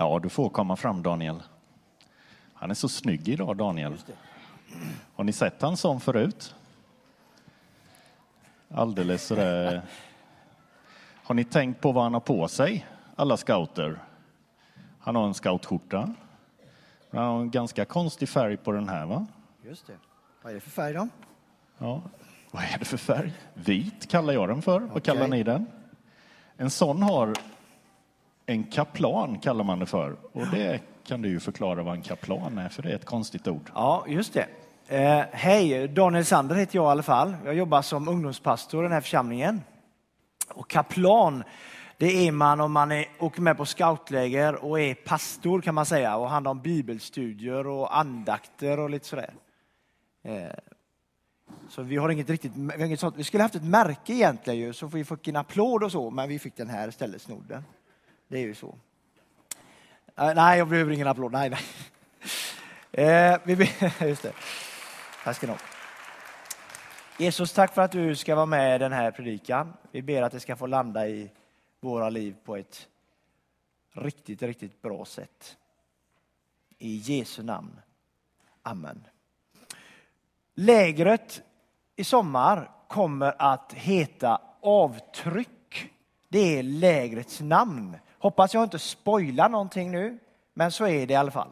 Ja, du får komma fram Daniel. Han är så snygg idag, Daniel. Har ni sett han sån förut? Alldeles sådär. Har ni tänkt på vad han har på sig, alla scouter? Han har en scoutskjorta. Han har en ganska konstig färg på den här, va? Just det. Vad är det för färg då? Ja. Vad är det för färg? Vit kallar jag den för. Vad kallar ni den? En sån har en kaplan, kallar man det för. Och det kan du ju förklara vad en kaplan är, för det är ett konstigt ord. Ja, just det. Eh, Hej, Daniel Sander heter jag i alla fall. Jag jobbar som ungdomspastor i den här församlingen. Och kaplan, det är man om man är, åker med på scoutläger och är pastor kan man säga och handlar om bibelstudier och andakter och lite sådär. Eh, så vi har inget riktigt, vi, har inget sånt. vi skulle haft ett märke egentligen ju, så vi fick en applåd och så, men vi fick den här istället, snodden. Det är ju så. Nej, jag behöver ingen applåd. Nej, nej. Eh, vi, be- just det. Tack ska ni ha. Jesus, tack för att du ska vara med i den här predikan. Vi ber att det ska få landa i våra liv på ett riktigt, riktigt bra sätt. I Jesu namn. Amen. Lägret i sommar kommer att heta Avtryck. Det är lägrets namn. Hoppas jag inte spoilar någonting nu, men så är det i alla fall.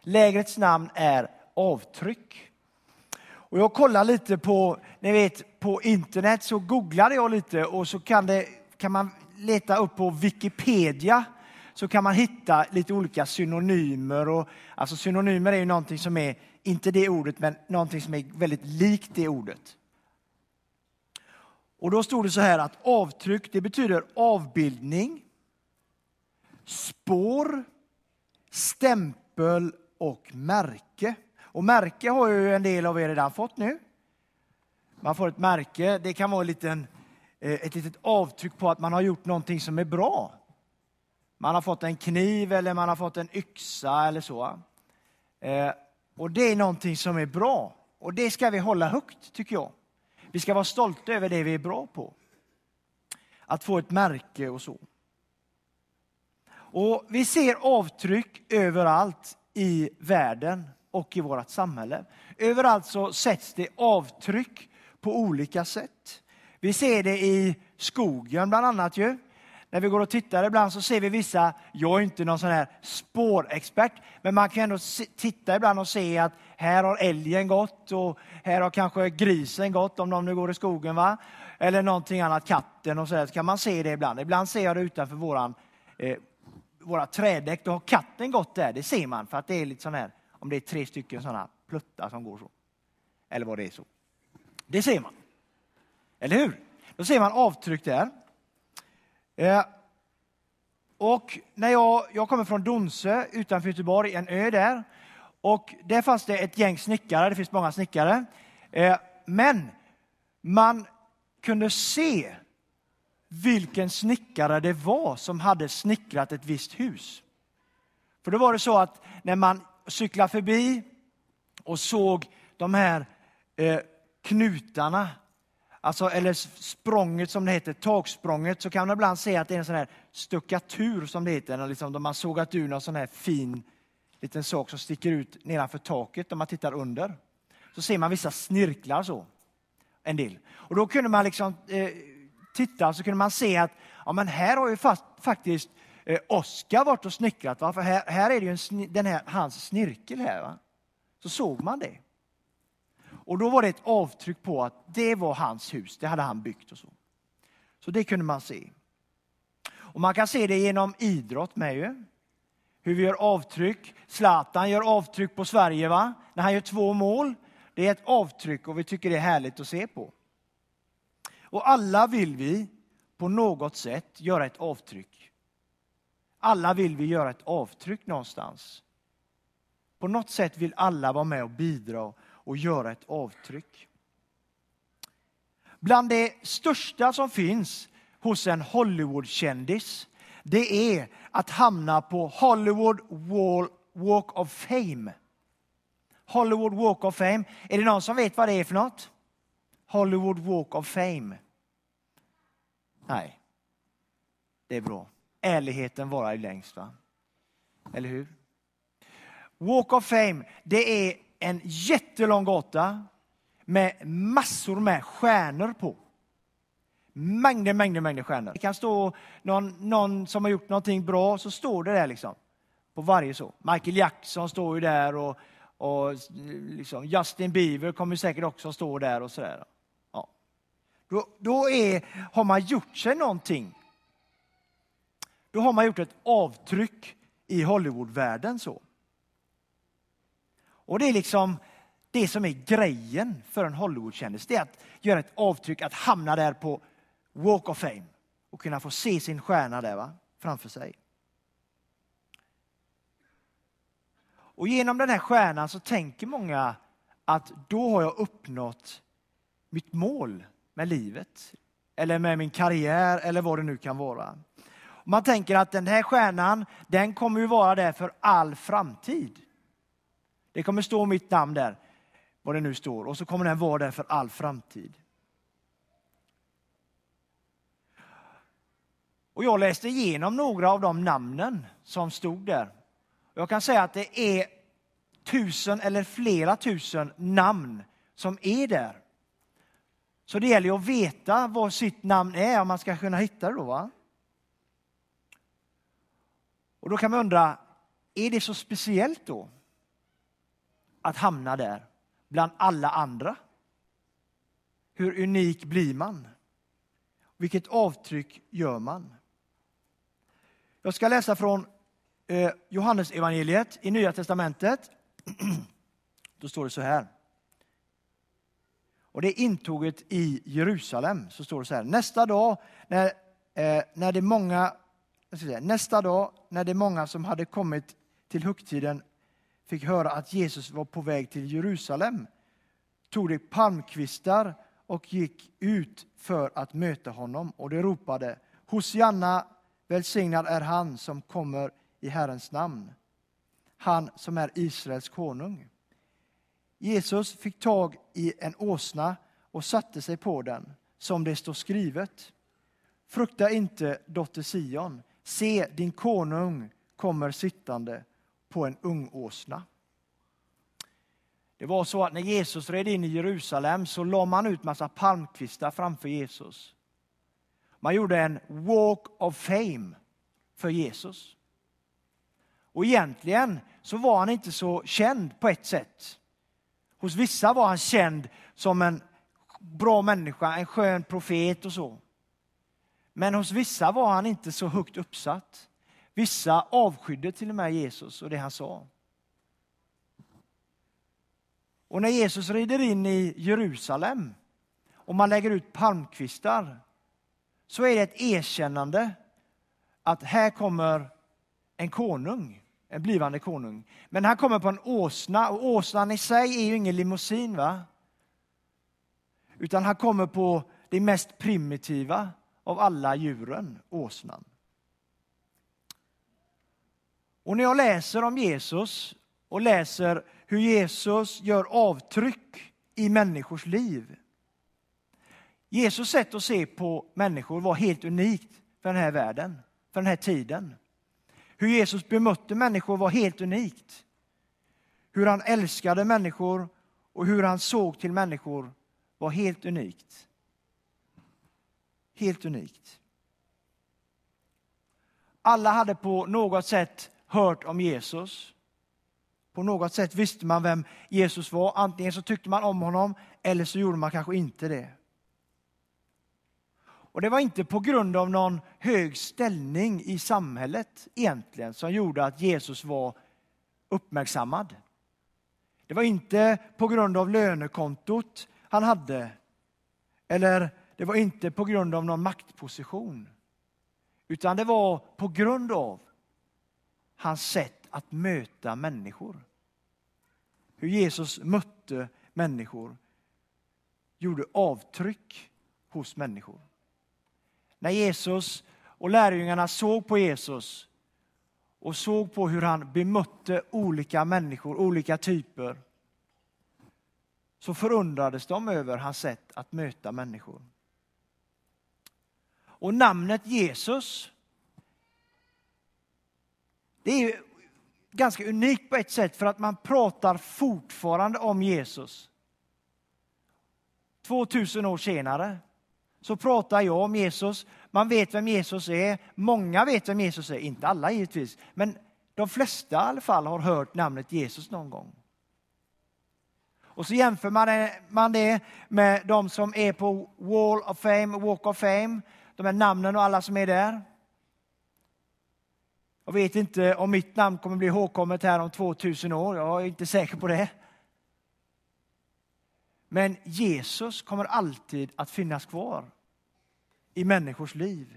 Lägrets namn är Avtryck. Och jag kollar lite på, ni vet, på internet så googlade jag lite och så kan, det, kan man leta upp på Wikipedia så kan man hitta lite olika synonymer. Och, alltså synonymer är ju någonting som är, inte det ordet, men någonting som är väldigt likt det ordet. Och då stod det så här att avtryck, det betyder avbildning, spår, stämpel och märke. Och märke har ju en del av er redan fått nu. Man får ett märke, det kan vara en liten, eh, ett litet avtryck på att man har gjort någonting som är bra. Man har fått en kniv eller man har fått en yxa eller så. Eh, och det är någonting som är bra. Och det ska vi hålla högt, tycker jag. Vi ska vara stolta över det vi är bra på. Att få ett märke och så. Och vi ser avtryck överallt i världen och i vårt samhälle. Överallt så sätts det avtryck på olika sätt. Vi ser det i skogen bland annat ju. När vi går och tittar ibland så ser vi vissa, jag är inte någon sån här spårexpert, men man kan ändå titta ibland och se att här har älgen gått och här har kanske grisen gått om de nu går i skogen va. Eller någonting annat, katten och så där. Så kan man se det ibland. Ibland ser jag det utanför våran, eh, våra trädäck. Då har katten gått där, det ser man för att det är lite sån här, om det är tre stycken sådana pluttar som går så. Eller vad det är så. Det ser man. Eller hur? Då ser man avtryck där. Eh, och när jag, jag kommer från Donsö utanför Göteborg, en ö där. Och där fanns det ett gäng snickare, det finns många snickare. Eh, men man kunde se vilken snickare det var som hade snickrat ett visst hus. För då var det så att när man cyklade förbi och såg de här eh, knutarna, alltså, eller språnget som det heter, taksprånget, så kan man ibland se att det är en sån här stuckatur som det heter, liksom, de har sågat ur någon sån här fin liten sak som sticker ut nedanför taket om man tittar under. Så ser man vissa snirklar så, en del. Och då kunde man liksom eh, titta så kunde man se att ja, men här har ju fast, faktiskt eh, Oskar varit och snickrat. Va? För här, här är det ju en, den här, hans snirkel här. Va? Så såg man det. Och då var det ett avtryck på att det var hans hus, det hade han byggt och så. Så det kunde man se. Och man kan se det genom idrott med ju. Hur vi gör avtryck. Zlatan gör avtryck på Sverige va? När han gör två mål. Det är ett avtryck och vi tycker det är härligt att se på. Och alla vill vi på något sätt göra ett avtryck. Alla vill vi göra ett avtryck någonstans. På något sätt vill alla vara med och bidra och göra ett avtryck. Bland det största som finns hos en Hollywoodkändis, det är att hamna på Hollywood Walk of Fame. Hollywood Walk of Fame. Är det någon som vet vad det är för något? Hollywood Walk of Fame. Nej. Det är bra. Ärligheten varar ju längst. Va? Eller hur? Walk of Fame, det är en jättelång gata med massor med stjärnor på. Mängder, mängder, mängder stjärnor. Det kan stå någon, någon som har gjort någonting bra, så står det där liksom. På varje så. Michael Jackson står ju där och, och liksom Justin Bieber kommer säkert också stå där och sådär. Då, då är, har man gjort sig någonting. Då har man gjort ett avtryck i Hollywoodvärlden så. Och det är liksom det som är grejen för en Hollywoodkändis. Det är att göra ett avtryck, att hamna där på Walk of Fame och kunna få se sin stjärna där va? framför sig. Och genom den här stjärnan så tänker många att då har jag uppnått mitt mål med livet. Eller med min karriär eller vad det nu kan vara. Man tänker att den här stjärnan, den kommer ju vara där för all framtid. Det kommer stå mitt namn där, vad det nu står, och så kommer den vara där för all framtid. Och jag läste igenom några av de namnen som stod där. Jag kan säga att det är tusen eller flera tusen namn som är där. Så det gäller att veta vad sitt namn är om man ska kunna hitta det. Då, va? Och då kan man undra, är det så speciellt då? Att hamna där bland alla andra? Hur unik blir man? Vilket avtryck gör man? Jag ska läsa från eh, Johannes evangeliet i Nya testamentet. Då står det så här. Och det är intåget i Jerusalem. Så står det så här. Nästa dag när, eh, när det många säga, nästa dag när det många som hade kommit till högtiden fick höra att Jesus var på väg till Jerusalem tog de palmkvistar och gick ut för att möta honom och de ropade Hosianna Välsignad är han som kommer i Herrens namn, han som är Israels konung. Jesus fick tag i en åsna och satte sig på den, som det står skrivet. Frukta inte, dotter Sion, se, din konung kommer sittande på en ung åsna. Det var så att när Jesus red in i Jerusalem så la man ut massa palmkvistar framför Jesus. Man gjorde en walk of fame för Jesus. Och egentligen så var han inte så känd på ett sätt. Hos vissa var han känd som en bra människa, en skön profet och så. Men hos vissa var han inte så högt uppsatt. Vissa avskydde till och med Jesus och det han sa. Och när Jesus rider in i Jerusalem och man lägger ut palmkvistar så är det ett erkännande att här kommer en konung, en blivande konung. Men han kommer på en åsna och åsnan i sig är ju ingen limousin va? Utan han kommer på det mest primitiva av alla djuren, åsnan. Och när jag läser om Jesus och läser hur Jesus gör avtryck i människors liv Jesus sätt att se på människor var helt unikt för den här världen, för den här tiden. Hur Jesus bemötte människor var helt unikt. Hur han älskade människor och hur han såg till människor var helt unikt. Helt unikt. Alla hade på något sätt hört om Jesus. På något sätt visste man vem Jesus var. Antingen så tyckte man om honom eller så gjorde man kanske inte det. Och det var inte på grund av någon hög ställning i samhället egentligen som gjorde att Jesus var uppmärksammad. Det var inte på grund av lönekontot han hade. Eller det var inte på grund av någon maktposition. Utan det var på grund av hans sätt att möta människor. Hur Jesus mötte människor gjorde avtryck hos människor när Jesus och lärjungarna såg på Jesus och såg på hur han bemötte olika människor, olika typer, så förundrades de över hans sätt att möta människor. Och namnet Jesus, det är ganska unikt på ett sätt för att man pratar fortfarande om Jesus. 2000 år senare så pratar jag om Jesus. Man vet vem Jesus är. Många vet vem Jesus är, inte alla givetvis, men de flesta i alla fall har hört namnet Jesus någon gång. Och så jämför man det, med de som är på Wall of Fame, Walk of Fame, de här namnen och alla som är där. Jag vet inte om mitt namn kommer bli ihågkommet här om 2000 år, jag är inte säker på det. Men Jesus kommer alltid att finnas kvar i människors liv.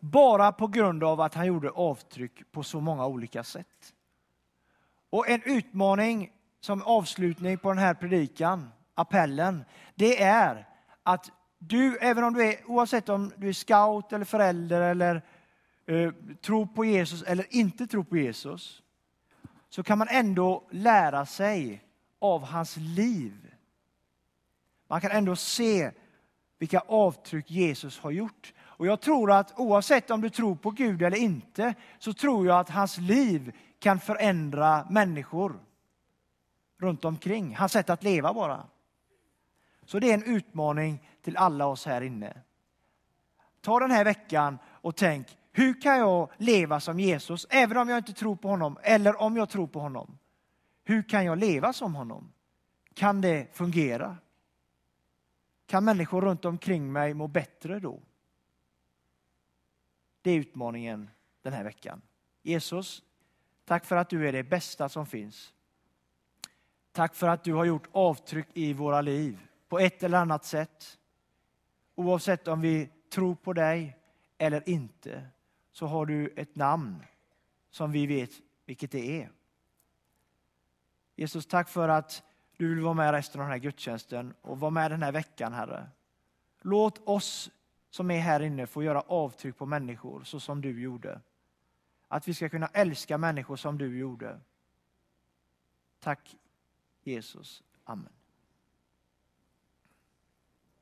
Bara på grund av att han gjorde avtryck på så många olika sätt. Och en utmaning som avslutning på den här predikan, appellen, det är att du, även om du är, oavsett om du är scout eller förälder eller eh, tror på Jesus eller inte tror på Jesus, så kan man ändå lära sig av hans liv. Man kan ändå se vilka avtryck Jesus har gjort. Och jag tror att oavsett om du tror på Gud eller inte, så tror jag att hans liv kan förändra människor runt omkring. Hans sätt att leva bara. Så det är en utmaning till alla oss här inne. Ta den här veckan och tänk, hur kan jag leva som Jesus, även om jag inte tror på honom, eller om jag tror på honom? Hur kan jag leva som honom? Kan det fungera? Kan människor runt omkring mig må bättre då? Det är utmaningen den här veckan. Jesus, tack för att du är det bästa som finns. Tack för att du har gjort avtryck i våra liv på ett eller annat sätt. Oavsett om vi tror på dig eller inte så har du ett namn som vi vet vilket det är. Jesus, tack för att du vill vara med resten av den här gudstjänsten och vara med den här veckan, Herre. Låt oss som är här inne få göra avtryck på människor så som du gjorde. Att vi ska kunna älska människor som du gjorde. Tack Jesus. Amen.